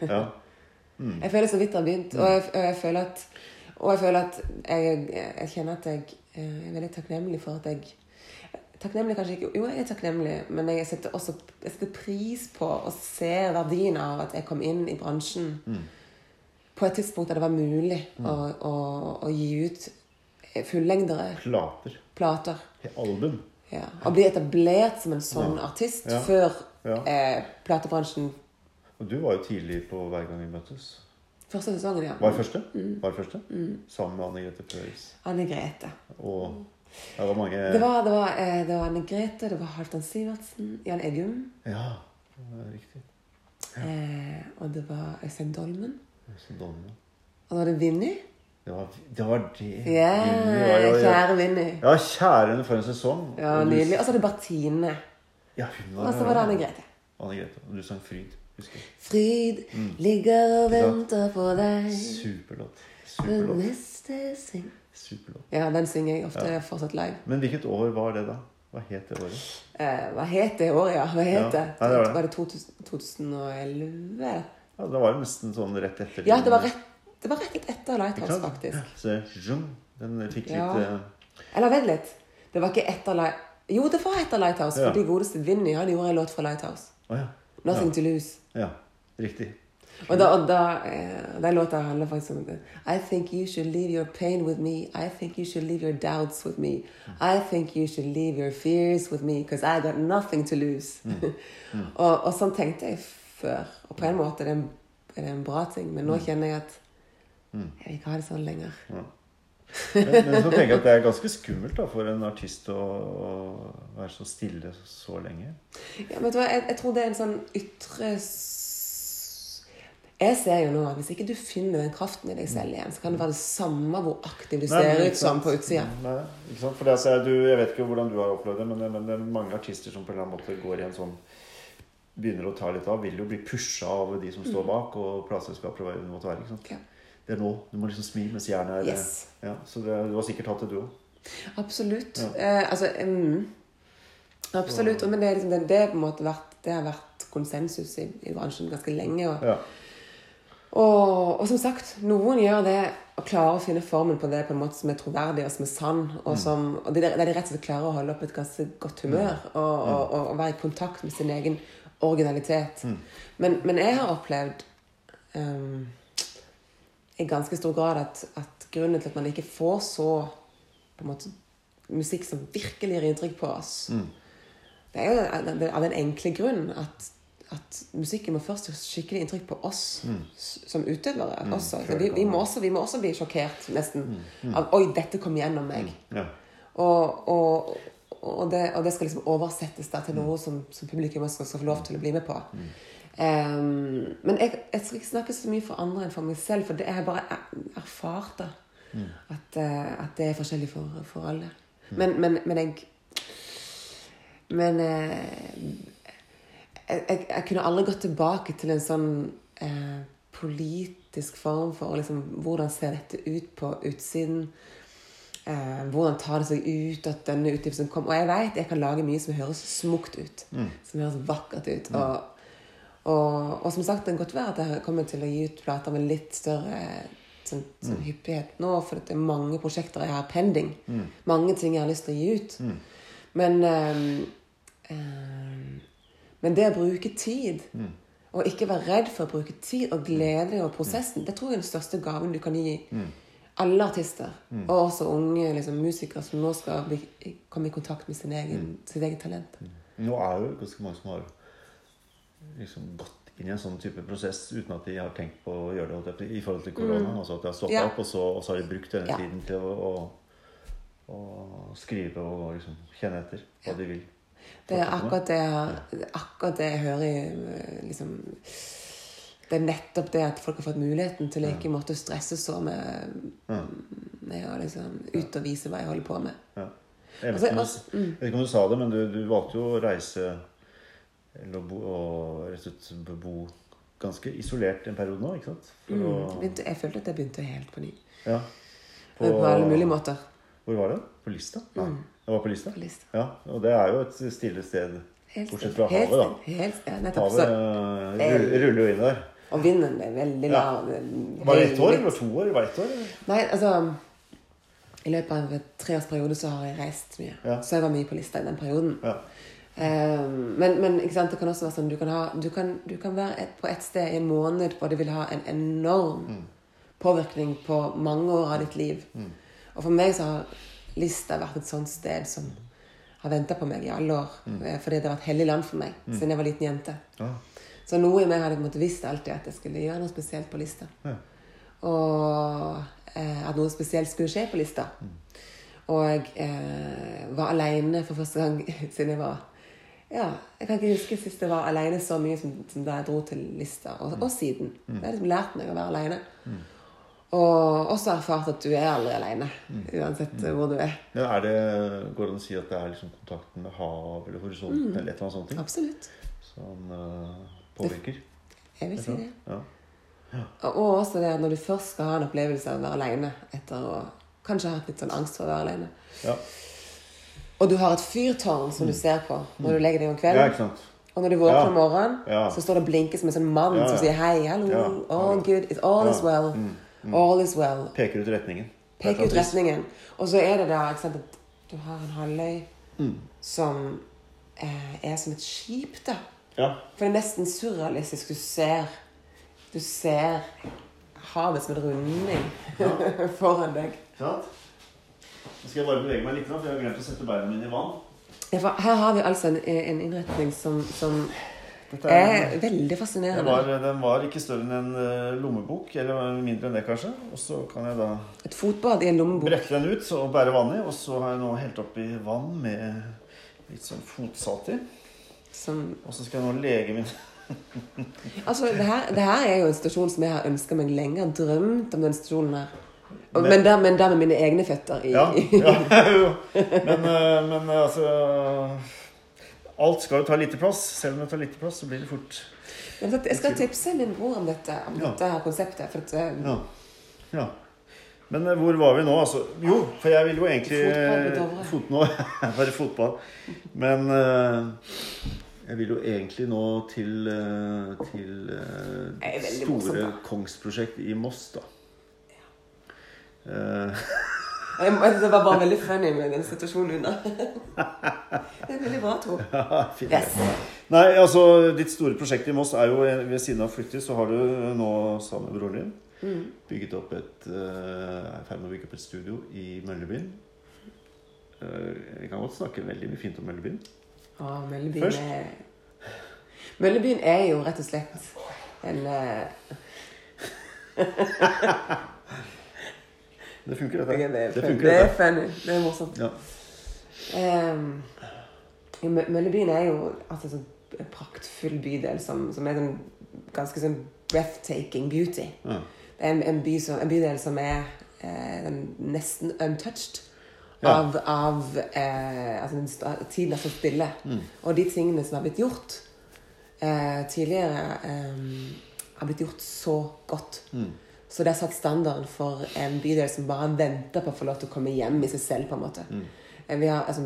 ja. Jeg føler så vidt har begynt, og jeg, og jeg føler at og jeg føler at jeg, jeg kjenner at jeg eh, er veldig takknemlig for at jeg Takknemlig kanskje ikke Jo, jeg er takknemlig, men jeg setter også jeg setter pris på å se verdien av at jeg kom inn i bransjen på et tidspunkt der det var mulig å, å, å gi ut fullengdere Plater. plater. Album. Ja. Og bli etablert som en sånn artist Ja. før Ja. eh, platebransjen Og du var jo tidlig på hver gang vi møttes. Første sesongen, ja. Var det første? Var det første? Sammen med Anne Grete Preus. Anne Grete. Og det var mange Det var, det var, eh, det var Anne Grete, det var Halvdan Sivertsen, Jan Eggum. Ja, riktig. Eh, og det var Øystein Dolmen. Øystein Dolmen. Og da var det Vinny. Det var det. Var det. Ja, Vinni var jo- kjære Vinny. Ja, kjære henne for en sesong. Ja, Nydelig. Og så er det Bertine. Ja, hun var Og så var det Anne Grete. Anne Grete. Og du sang Fryd, husker mm. Ligger og venter på deg. Superlåt. Superlåt. neste syng Superlåt. Ja, den synger jeg ofte fortsatt live. Men hvilket år var det, da? Hva het det året? Eh, hva het det året, ja? Hva het Ja. det? Nei, det var det. Var det 2000, 2011? Ja, Det var jo nesten sånn rett etter Ja, det var rett, det var rett etter Lighthouse, faktisk. Så zhung, den fikk litt Ja. eh, Eller vent litt. Det var ikke etter Light... Jo, det var etter Lighthouse, Ja. fordi godeste Vinny han gjorde en låt fra Lighthouse. Oh, ja. 'Nothing to Lose'. Ja, riktig. Og da, og da eh, Den låta handler faktisk om det. I think you should leave your pain with me. I think you should leave your doubts with me. I think you should leave your fears with me, because I got nothing to lose. og, og sånn tenkte jeg før. Og på en måte er det en, er det en bra ting, men nå kjenner jeg at jeg vil ikke ha det sånn lenger. Men, men så tenker jeg at det er ganske skummelt da, for en artist å, å være så stille så lenge. Ja, men jeg, jeg tror det er en sånn ytre Jeg ser jo nå at hvis ikke du finner den kraften i deg selv igjen, så kan det være det samme hvor aktiv du ser ut som på utsida. Nei, ikke sant? For det, altså, du, jeg vet ikke hvordan du har opplevd det, men, men det er mange artister som på en eller annen måte går i en sånn Begynner å ta litt av, vil jo bli pusha av de som står bak, og plateselskaper og hva det måtte være. ikke sant? Ja. Det er nå. Du må liksom smi mens jernet er Yes. ja, Så det, du har sikkert hatt det, du òg. Absolutt. Ja. Eh, altså mm, Absolutt. Men det, liksom, det, det, på en måte vært, det har vært konsensus i, i bransjen ganske lenge. Og, Ja. og, og som sagt, noen gjør det og klarer å finne formen på det på en måte som er troverdig og som er sann. Og som, og det, er de rett og slett klarer å holde opp et ganske godt humør og, og, og, og være i kontakt med sin egen originalitet. Men, men jeg har opplevd um, i ganske stor grad at, at grunnen til at man ikke får så måte, musikk som virkelig gjør inntrykk på oss, det er jo av den- enkle grunn at, at musikken må først gjøre skikkelig inntrykk på oss mm. som utøvere. også. Så vi, vi, må også, vi må også bli sjokkert nesten av Oi, dette kom gjennom meg. ja. Og, og, og, det, og det skal liksom oversettes til noe som, som publikum også skal få lov til å bli med på. Em, men jeg, jeg skal ikke snakke så mye for andre enn for meg selv, for det jeg bare er- erfart da. At, eh, at det er forskjellig for, for alle. Men, men, men jeg Men eh, jeg, jeg, jeg kunne aldri gått tilbake til en sånn eh, politisk form for liksom, hvordan ser dette ut på utsiden. Eh, hvordan tar det seg ut at denne utgiften kom. Og jeg vet jeg kan lage mye som høres smukt ut. Som høres vakkert ut. Og, og, og som sagt, det kan godt være at jeg kommer til å gi ut plater med litt større sånn, sånn hyppighet nå, for det er mange prosjekter jeg har pending. Mange ting jeg har lyst til å gi ut. Men ehm, ehm, Men det å bruke tid, og ikke være redd for å bruke tid og glede over prosessen, det tror jeg er den største gaven du kan gi alle artister, og også unge liksom, musikere som nå skal bli, komme i kontakt med sin egen, sitt eget talent. Nå er jo ganske mange som har liksom gått inn i en sånn type prosess uten at de har tenkt på å gjøre det i forhold til korona. Mm. Altså at de har stoppa Ja. opp, og så, og så har de brukt denne Ja. tiden til å, å, å skrive og liksom kjenne etter hva de vil. Det er akkurat det, akkurat det jeg hører i liksom, Det er nettopp det at folk har fått muligheten til å ikke måtte stresse så med, med å liksom ut og vise hva jeg holder på med. Ja. Du, jeg vet ikke om du sa det, men du, du valgte jo å reise eller å bo, og rett og slett bo ganske isolert en periode nå, ikke sant? For Mm, å, jeg, følte at jeg begynte helt på ny. ja, På, på alle mulige måter. Hvor var det? På Lista? Nei, Mm. Jeg var på Lista? På lista. Ja, og det er jo et stille sted. Helt Bortsett fra Helt havet, da. Helt, ja, nettopp. Havet eh, ruller, jo inn der. og vinden er veldig Ja. Var det ett år? Eller to år? Var det ett år? Nei, altså I løpet av en treårsperiode så har jeg reist mye. Ja. Så jeg var mye på lista i den perioden. Ja. Eh, men, men det kan også være sånn du kan, ha, du kan, du kan være et, på et sted i en måned, og det vil ha en enorm Mm. påvirkning på mange år av ditt liv. Mm. Og for meg så har Lista vært et sånt sted som har venta på meg i alle år. Mm. Fordi det har vært hellig land for meg siden jeg var liten jente. Ja. Så noe i meg hadde måttet visst alltid at jeg skulle gjøre noe spesielt på Lista. Ja. Og eh, at noe spesielt skulle skje på Lista. Og jeg eh, var aleine for første gang siden jeg var Ja, jeg kan ikke huske sist jeg var alene så mye som, som da jeg dro til Lister. Og, og siden. Jeg har liksom lært meg å være aleine. Og også erfart at du er aldri alene, Uansett mm. hvor du er. Ja, er det, går det an å si at det er liksom kontakten med hav eller horisonten eller et eller annet sånt ting, Absolutt. som uh, påvirker? Jeg vil si det. Ja. Og og også det at når du først skal ha en opplevelse av å være alene etter å kanskje ha hatt litt sånn angst for å være alene, Ja. Og du har et fyrtårn som du ser på når du legger deg om ja, kvelden, ikke sant? og når du våkner Ja. om morgenen, Ja. så står det og blinker som en sånn mann Ja, som sier hei, hallo, Ja. all good, it's all is well, Mm, all is well. Peker ut retningen. Peker ut retningen. Og så er det da ikke sant, at du har en halvøy Mm. som eh, er som et skip, da. Ja. For det er nesten surrealistisk. Du ser Du ser havet som en runding foran deg. Sant? Nå skal jeg bare bevege meg litt, for jeg har glemt å sette beina mine i vann. Her har vi altså en, en innretning som, som Dette er veldig den fascinerende. var, den var ikke større enn en eh, lommebok, eller mindre enn det kanskje. Og så kan jeg da Et fotbad i en lommebok. brekke den ut og bære vann i. Og så har jeg nå helt oppi vann med litt sånn fotsalt i. Som, Og så skal jeg nå lege min altså, det her, det her er jo en stasjon som jeg har ønska meg lenge. Jeg har drømt om den stasjonen her. Men- men, der, men der med mine egne føtter i Ja, ja jo. Men, eh, men eh, altså Alt skal jo ta lite plass. Selv om det tar lite plass, så blir det fort Jeg skal tipse min bror om dette, om Ja. dette konseptet. For at, eh, Ja. ja. Men hvor var vi nå? Altså, jo, for jeg vil jo egentlig Fotball Bare fotball. Men jeg vil jo egentlig nå til, til store. Kongsprosjekt i Moss, da. Eh, jeg, det var bare veldig funny med den situasjonen under. det er veldig bra, Tor. Ja, Yes. Nei, altså Ditt store prosjekt i Moss er jo ved siden av Flytti, så har du nå sammen med broren din Mm. bygget opp et eh, er i ferd med å bygge opp et studio i Møllebyen. Eh, Vi kan godt snakke veldig mye fint om Møllebyen. Å, Møllebyen Først. er Møllebyen er jo rett og slett en eh, Det funker, dette. Det funny. funker, det er funny. Det er morsomt. Ja. Um, Møllebyen er jo altså, sånn en praktfull bydel som, som er en ganske sånn breathtaking beauty. Ja. Det er en, en, by som, en bydel som er eh, nesten untouched Ja. av, av eh, altså den Tiden er så stille. Mm. Og de tingene som har blitt gjort eh, tidligere, eh, har blitt gjort så godt. Mm. Så det har satt standarden for en bydel som bare venter på å få lov til å komme hjem i seg selv. på en måte. Mm. Eh, Vi har, altså,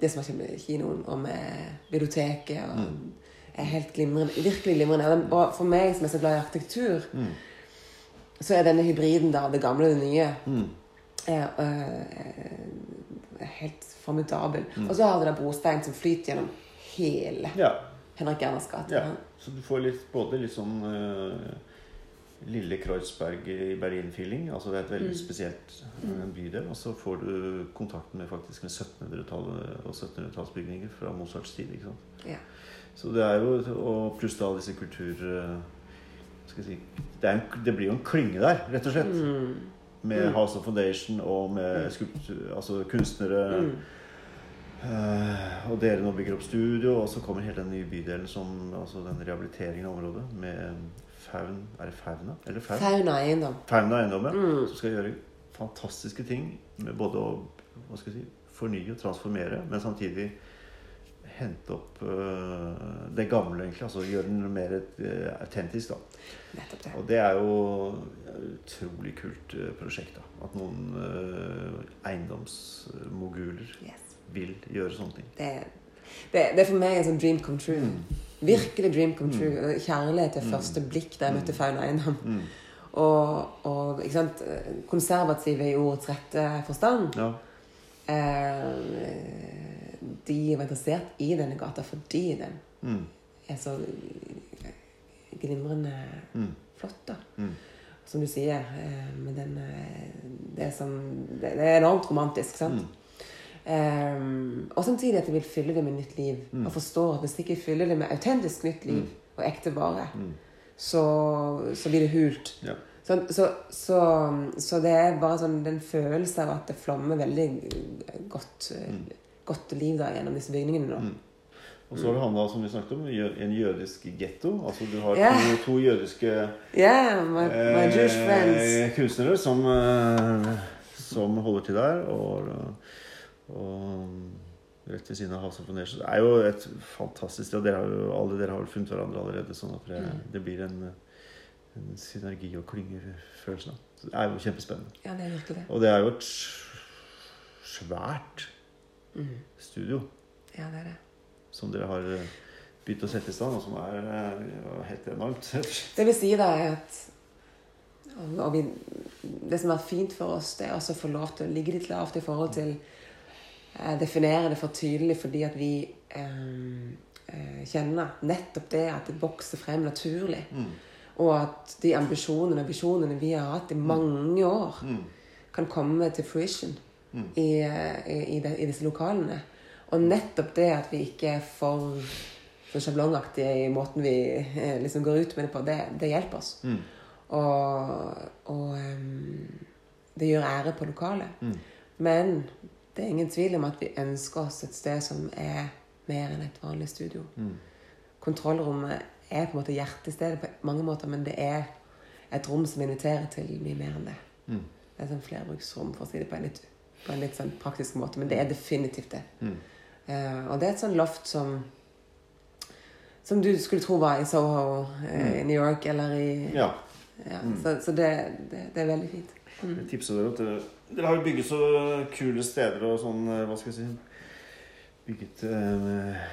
det som har skjedd med kinoen og med biblioteket og Mm. er helt glimrende, virkelig glimrende. Og for meg som er så glad i arkitektur, Mm. så er denne hybriden av det gamle og det nye Mm. er, øh, er helt formidabel. Mm. Og så har du da brostein som flyter gjennom hele ja. Henrik Erners gate. ja. Så du får litt, både litt sånn eh, Lille Kreuzberg i Berlin-feeling. Altså det er et veldig Mm. spesielt eh, bydel. Og så får du kontakt med faktisk med 1700-tallet og 1700-tallsbygninger fra Mozarts tid. ikke sant? Ja. Så det er jo Og pluss da disse kultur... eh, Skal jeg si det, en, det blir jo en klynge der, rett og slett. Mm. Med Mm. House of Foundation og med Mm. skulptur, altså kunstnere. Mm. Eh, og dere nå bygger opp studio, og så kommer hele den nye bydelen som Altså den rehabiliteringen av området med Faun Er det Fauna? Eller Faun? Fauna eiendom. Fauna eiendommet. Mm. Som skal gjøre fantastiske ting med både å hva skal jeg si, fornye og transformere, men samtidig hente opp uh, det gamle, egentlig. Altså gjøre den mer uh, autentisk, da. Nettopp det. Og det er jo et utrolig kult uh, prosjekt, da. At noen eiendomsmoguler Yes. vil gjøre sånne ting. Det, det, det er for meg en sånn dream come true. Mm. Virkelig dream come true. Kjærlighet til Mm. første blikk da jeg møtte Fauna eiendom. Mm. Og, og konservative i ordets rette forstand. Ja. Eh, de var interessert i denne gata fordi den Mm. er så glimrende Mm. flott, da. Mm. Som du sier. Eh, med den eh, det, er som, det, det er enormt romantisk, sant? Eh, og samtidig at jeg vil fylle det med nytt liv. Mm. Og forstår at hvis jeg ikke fyller det med autentisk nytt liv Mm. og ekte vare, Mm. så, så blir det hult. Ja. Så, så, så, så det er bare sånn den følelsen av at det flommer veldig godt, Mm. godt liv da gjennom disse bygningene. nå. Mm. Og så har det handla som vi snakket om, en jødisk getto. Altså du har yeah. to, to jødiske Yeah, my, my eh, kunstnere som, eh, som holder til der. Og, og rett ved siden av House of Foundation. Det er jo et fantastisk sted. Dere jo, alle dere har vel funnet hverandre allerede, sånn at det, Mm. det blir en, en synergi og klyngefølelse. Det er jo kjempespennende. Ja, det er virkelig det. Og det er jo et svært Mm. studio Ja, det er det. som dere har eh, begynt å sette i stand, og som er eh, helt enormt. Det vil si da er at og, vi, Det som har vært fint for oss, det er også å få lov til å ligge litt lavt i forhold til eh, Definere det for tydelig fordi at vi eh, eh, kjenner nettopp det at det vokser frem naturlig. Mm. Og at de ambisjonene og visjonene vi har hatt i mange år, Mm. kan komme til fruition Mm. i, eh, i, i, de, i disse lokalene. Og nettopp det at vi ikke er for, for sjablongaktige i måten vi eh, liksom går ut med det på, det, det hjelper oss. Mm. Og, og um, det gjør ære på lokalet. Mm. Men det er ingen tvil om at vi ønsker oss et sted som er mer enn et vanlig studio. Mm. Kontrollrommet er på en måte hjertestedet på mange måter, men det er et rom som inviterer til mye mer enn det. Mm. Det er et sånn flerbruksrom, for å si det på en litt, på en litt sånn praktisk måte. Men det er definitivt det. Mm. Uh, og det er et sånn loft som som du skulle tro var i Soho eh, i New York eller i Ja. ja, Mm. Så, så det, det, det er veldig fint. Mm. Jeg tipser dere at dere, har jo bygget så kule steder og sånn eh, Hva skal jeg si Bygget eh,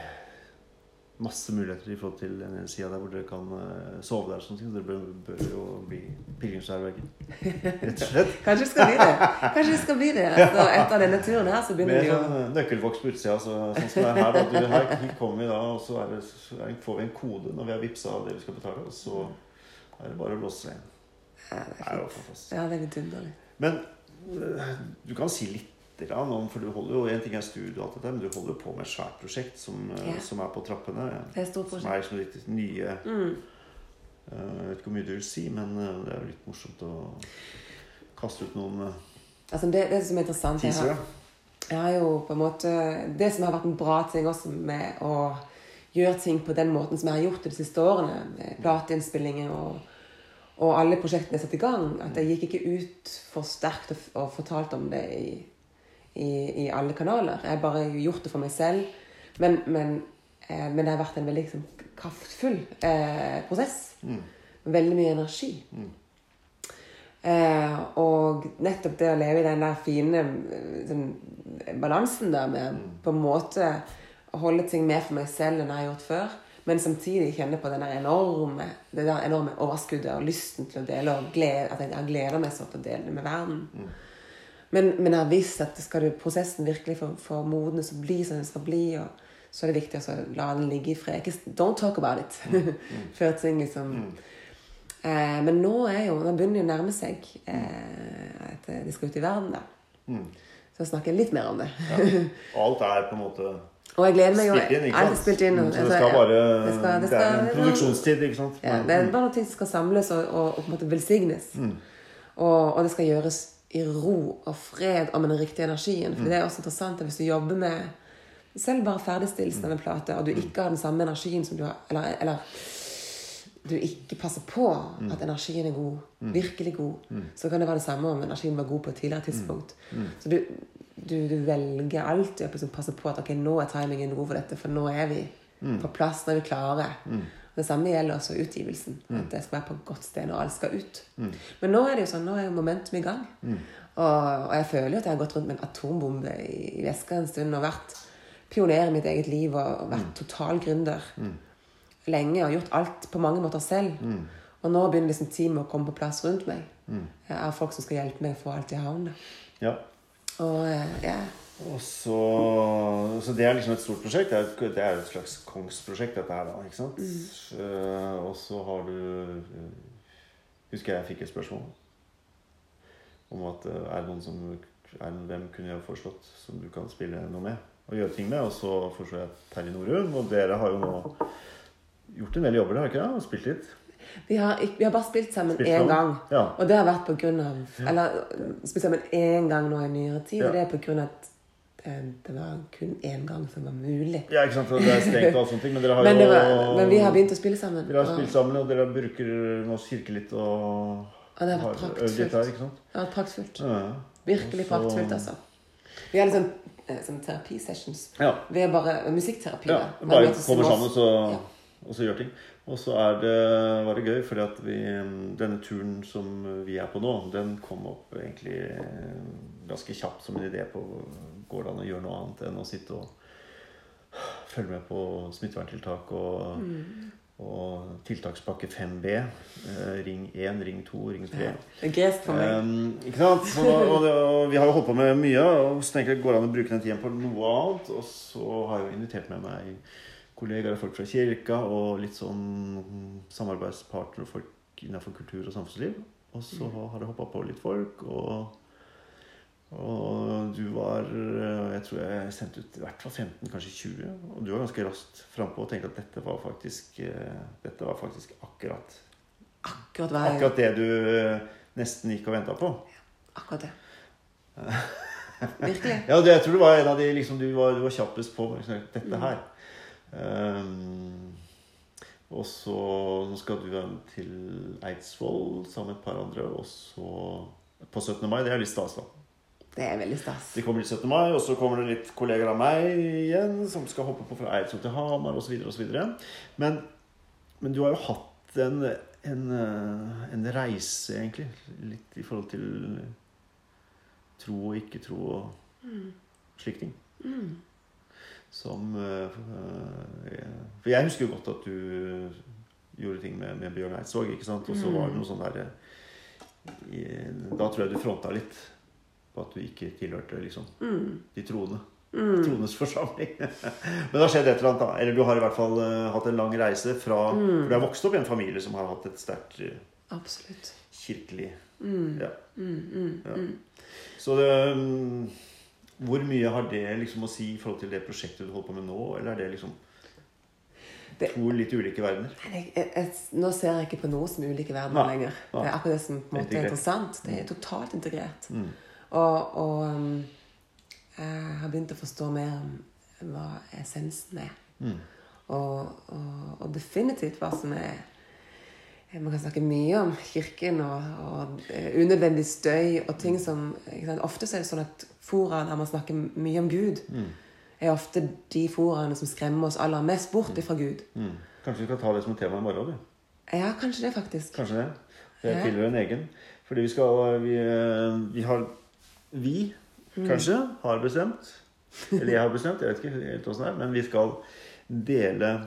masse muligheter i forhold til den ene sida der hvor dere kan eh, sove der. og sånne ting. Dere bør, bør jo bli pilegrimsherberger. Rett og slett. Kanskje det skal bli det. Kanskje det skal bli det. Altså, etter denne turen her så begynner vi å sånn nøkkelvoks på utsida, så, sånn som det er her. Da. Du, her kommer vi da, og så, er det, så er, får vi en kode når vi har vippsa det vi skal betale. Og så er det bare å låse seg inn. ja, det Det er er jo fantastisk. Ja, det er vidunderlig. Men du kan si litt om For du holder jo en ting er studio, alt dette, men du holder på med et svært prosjekt som, Ja. som er på trappene. Det er stort prosjekt. Som er liksom litt nye Mm. øh, Jeg vet ikke hvor mye du vil si, men øh, det er jo litt morsomt å kaste ut noen øh, Altså, det, det som er interessant jeg har, jeg har jo på en måte Det som har vært en bra ting også med å gjøre ting på den måten som jeg har gjort det de siste årene, med plateinnspillinger og, og alle prosjektene jeg satte i gang, at jeg gikk ikke ut for sterkt og, og fortalte om det i, i, i alle kanaler. Jeg har bare gjort det for meg selv. Men, men, eh, men det har vært en veldig liksom, kraftfull eh, prosess. Mm. Veldig mye energi. Mm. Eh, og nettopp det å leve i den der fine eh, sånn, balansen der med Mm. på en måte å holde ting mer for meg selv enn jeg har gjort før, men samtidig kjenne på enorme, det der enorme overskuddet og lysten til å dele, og glede, at jeg gleder meg så til å dele det med verden. Mm. Men, men jeg har visst at skal du prosessen virkelig få få modnes og bli som den skal bli, og så er det viktig å la den ligge i fred. Ikke- Don't talk about it før ting liksom Mm. Eh, men nå er jo, nå begynner det å nærme seg eh, at de skal ut i verden. da. Mm. Så snakker jeg litt mer om det. Ja. Alt er på en måte Og jeg gleder meg jo spilt inn, ikke sant? spilt inn. Mm, Så det skal bare Det skal- det Det er en produksjonstid, ikke sant? Ja, det er bare noe som skal samles og, og, og på en måte velsignes. Mm. Og, og det skal gjøres i ro og fred og med den riktige energien. For det er også interessant hvis du jobber med selv bare ferdigstillelsen av en plate, og du ikke har den samme energien som du har Eller, eller du ikke passer på at energien er god, virkelig god, så kan det være det samme om energien var god på et tidligere tidspunkt. Så du, du, du velger alltid å liksom passe på at ok, nå er timingen god for dette, for nå er vi på plass, nå er vi klare. Det samme gjelder også utgivelsen. At det skal være på et godt sted når alt skal ut. Men nå er det jo sånn, nå er jo momentum i gang. Og, og jeg føler jo at jeg har gått rundt med en atombombe i, i veska en stund og vært pioner i mitt eget liv og, og vært total gründer lenge og gjort alt på mange måter selv. Og nå begynner liksom teamet å komme på plass rundt meg. Jeg har folk som skal hjelpe meg å få alt i havn. Ja. Og eh, ja. Og så, så det er liksom et stort prosjekt. Det er et, det er et slags kongsprosjekt, dette her, da. ikke sant? Eh, og så har du eh, Husker jeg fikk et spørsmål om at er det noen som er, Hvem kunne jeg foreslått som du kan spille noe med og gjøre ting med? Og så foreslo jeg Terje Norum, og dere har jo nå gjort en del jobber, har dere ikke det? Og spilt litt? Vi har, vi har bare spilt sammen Spilt én gang. Ja. Og det har vært på grunn av Eller spilt sammen én gang nå i nyere tid. Ja. Og det er på grunn av at eh, det var kun én gang som var mulig. Ja, ikke sant? Det er stengt og alt sånne ting, men dere har Men, jo var, men vi har begynt å spille sammen. Dere har spilt sammen, og dere bruker Moss kirke litt og Og det har vært øvd litt praktfullt. her, ikke sant? Det har vært praktfullt. Ja. Virkelig så- praktfullt, altså. Vi har liksom eh, sånn terapisessions. Ja. Vi er bare musikkterapi. ja. Bare kommer sammen så, Ja. og så gjør ting. Og så det, var det gøy, fordi at vi, denne turen som vi er på nå, den kom opp egentlig eh, ganske kjapt som en idé på Går det an å gjøre noe annet enn å sitte og følge med på smitteverntiltak og, Mm. og tiltakspakke 5B. eh, Ring 1, ring 2, ring 3. Ja. Gresk for meg. Ikke sant? Så, og, det, og vi har jo holdt på med mye, og så tenker jeg går det an å bruke den tiden på noe annet. Og så har jeg jo invitert med meg kollegaer og folk fra kirka og litt sånn samarbeidspartnere og folk innenfor kultur og samfunnsliv. Og så har det hoppa på litt folk, og, og du var eh, Jeg tror jeg sendte ut i hvert fall 15, kanskje 20. Og du var ganske raskt frampå og tenkte at dette var faktisk, eh, dette var faktisk akkurat Akkurat hva jeg Akkurat det du eh, nesten gikk og venta på. Akkurat det. Virkelig. Ja, det, jeg tror det var en av de liksom, du, var, du var kjappest på liksom, dette her. Um, og så Nå skal du være til Eidsvoll sammen med et par andre. Og så på 17. mai. Det er litt stas, da. Det er veldig stas. Det kommer litt 17. mai, og så kommer det litt kolleger av meg igjen som skal hoppe på fra Eidsvoll til Hamar osv. Men, men du har jo hatt en, en, eh, en reise, egentlig. Litt i forhold til tro og ikke tro og slike ting. Som eh, eh, For jeg husker jo godt at du gjorde ting med, med Bjørn Eidsvåg, ikke sant? Og så var det noe sånn derre Da tror jeg du fronta litt på at du ikke tilhørte liksom de troende. trones forsamling. Men det har skjedd et eller annet, da. Eller du har i hvert fall eh, hatt en lang reise fra For du er vokst opp i en familie som har hatt et sterkt eh, Absolutt. kirkelig ja. ja. Så det mm, Hvor mye har det liksom å si i forhold til det prosjektet du holder på med nå, eller er det liksom Det- to litt ulike verdener? Jeg, jeg, jeg, nå ser jeg ikke på noe som ulike verdener Nei, lenger. nei. Det er akkurat det som på en måte er interessant. Det er totalt integrert. Mm. Og, og um, jeg har begynt å forstå mer om hva essensen er. Mm. Og, og, og definitivt hva som er Man kan snakke mye om kirken og, og eh, unødvendig støy og ting som ikke sant? Ofte er det sånn at fora der man snakker mye om Gud, Mm. er ofte de foraene som skremmer oss aller mest bort fra Gud. Mm. Kanskje vi skal ta det som et tema i morgen? Du? Ja, kanskje det, faktisk. Kanskje det? Det Ja. tilhører en egen. Fordi vi skal Vi, eh, vi har Vi, kanskje, har bestemt Eller jeg har bestemt, jeg vet ikke helt åssen det er, men vi skal dele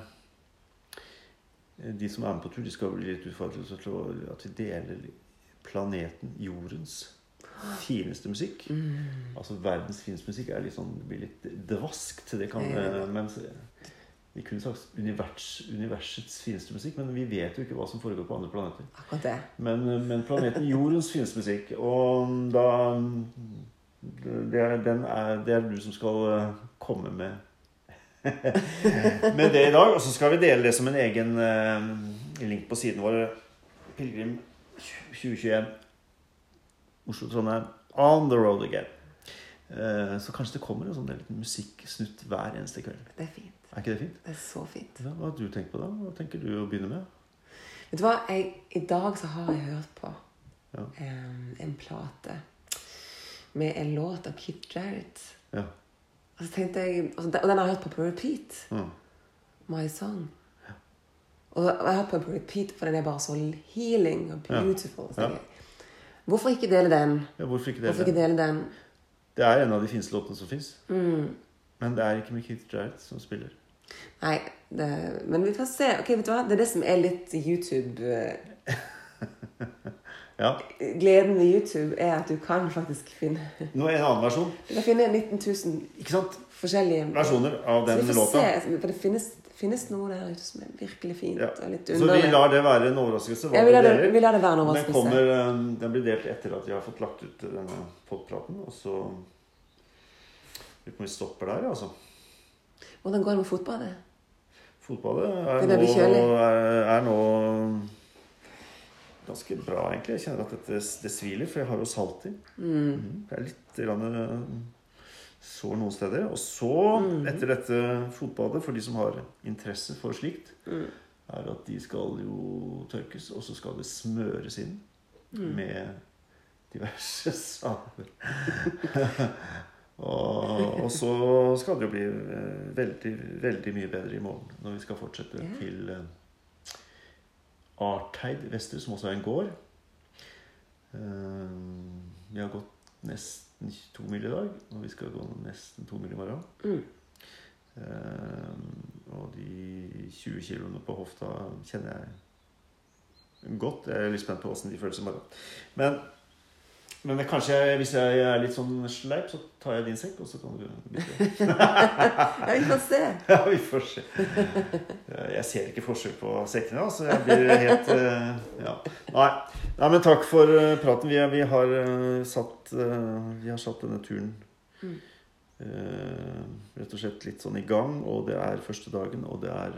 De som er med på tur, de skal bli litt utfordret til at vi deler planeten Jordens fineste musikk. Altså verdens fineste musikk er litt sånn, det blir litt dvaskt. Det kan, eh, mens vi kunne sagt univers, universets fineste musikk, men vi vet jo ikke hva som foregår på andre planeter. Akkurat det. Men, men planeten Jordens fineste musikk, og da det er, den er, det er du som skal eh, komme med med det i dag. Og så skal vi dele det som en egen uh, link på siden vår. Pilegrim 2021. Oslo-Trondheim. On the road again. Uh, så kanskje det kommer en sånn liten musikksnutt hver eneste kveld. Det er fint. Er ikke det fint? Det er så fint. Ja, hva har du tenkt på da? Hva tenker du å begynne med? Vet du hva? Jeg, I dag så har jeg hørt på Ja. um, en plate med en låt av Kid Jarrett. Ja. Og så tenkte jeg, og den har jeg hørt på på repeat. Mm. My Song. Og jeg har hørt på den på repeat, for den er bare så healing og beautiful. Ja. Ja. Hvorfor ikke dele den? ja hvorfor ikke Hvorfor ikke dele den? Det er en av de fineste låtene som fins. Mm. Men det er ikke Keith Jarrett som spiller. Nei, det, men vi får se. Ok, vet du hva? Det er det som er litt YouTube eh, Ja. Gleden med YouTube er at du kan faktisk finne Nå er en annen versjon. Du kan finne 19 000 Ikke sant? forskjellige Versjoner av den låta. se, for det finnes, finnes noe der ute som er virkelig fint Ja. og litt Så vi lar det være en overraskelse. Ja, vi lar det, vi lar det være en Den, overraskelse. kommer, um, den blir delt etter at vi har fått lagt ut denne podpraten. Og så Vi stopper der, altså. Hvordan går det med fotballet? Fotballet er nå, er, er nå ganske bra, egentlig. Jeg kjenner at dette, det sviler, for jeg har jo salt i. Mm. Det er litt grann, uh, sår noen steder. Og så, Mm. etter dette fotbadet, for de som har interesse for slikt, Mm. er at de skal jo tørkes, og så skal det smøres inn Mm. med diverse saver. og, og så skal det jo bli eh, veldig, veldig mye bedre i morgen når vi skal fortsette Ja. til eh, Arteid Vester, som også er en gård. Eh, vi har gått nesten to mil i dag, og vi skal gå nesten to mil i morgen. Mm. Eh, og de 20 kiloene på hofta kjenner jeg godt. Jeg er litt spent på åssen de føles i morgen. Men, men kanskje hvis jeg er litt sånn sleip, så tar jeg din sekk, og så kan du bytte. Ja, vi får se. ja, vi får se. Jeg ser ikke forskjell på sekkene, altså. Jeg blir helt eh, Ja. Nei. Nei, men takk for eh, praten. Vi, vi, har, eh, satt, vi har satt denne turen Mm. rett og slett litt sånn i gang, og det er første dagen, og det er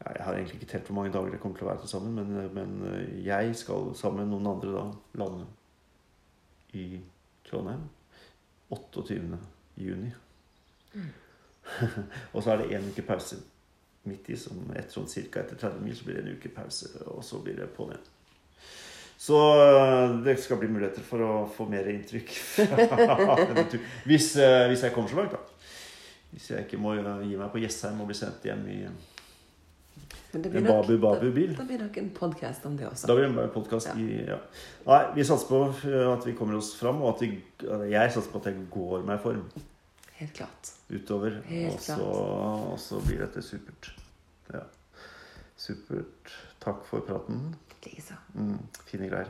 Jeg har egentlig ikke telt hvor mange dager det kommer til å være til sammen, men, eh, men eh, jeg skal sammen med noen andre da lande i Trondheim 28. juni. og så er det én uke pause midt i, som etter sånn cirka etter 30 mil så blir det en uke pause, og så blir det på'n igjen. Så øh, det skal bli muligheter for å få mer inntrykk. Hvis, hvis jeg kommer så langt, da. Hvis jeg ikke må gi meg på Jessheim og bli sendt hjem i Men det en nok- Babu-Babu-bil. Da, da blir det nok en podkast om det også. Da blir det en podcast Ja. i ja. Nei, vi satser på øh, at vi kommer oss fram, og at vi, jeg satser på at jeg går meg i form Helt klart. utover. Helt Og så, og så blir dette supert. Ja. Supert. Takk for praten. Likeså. Mm, fine greier.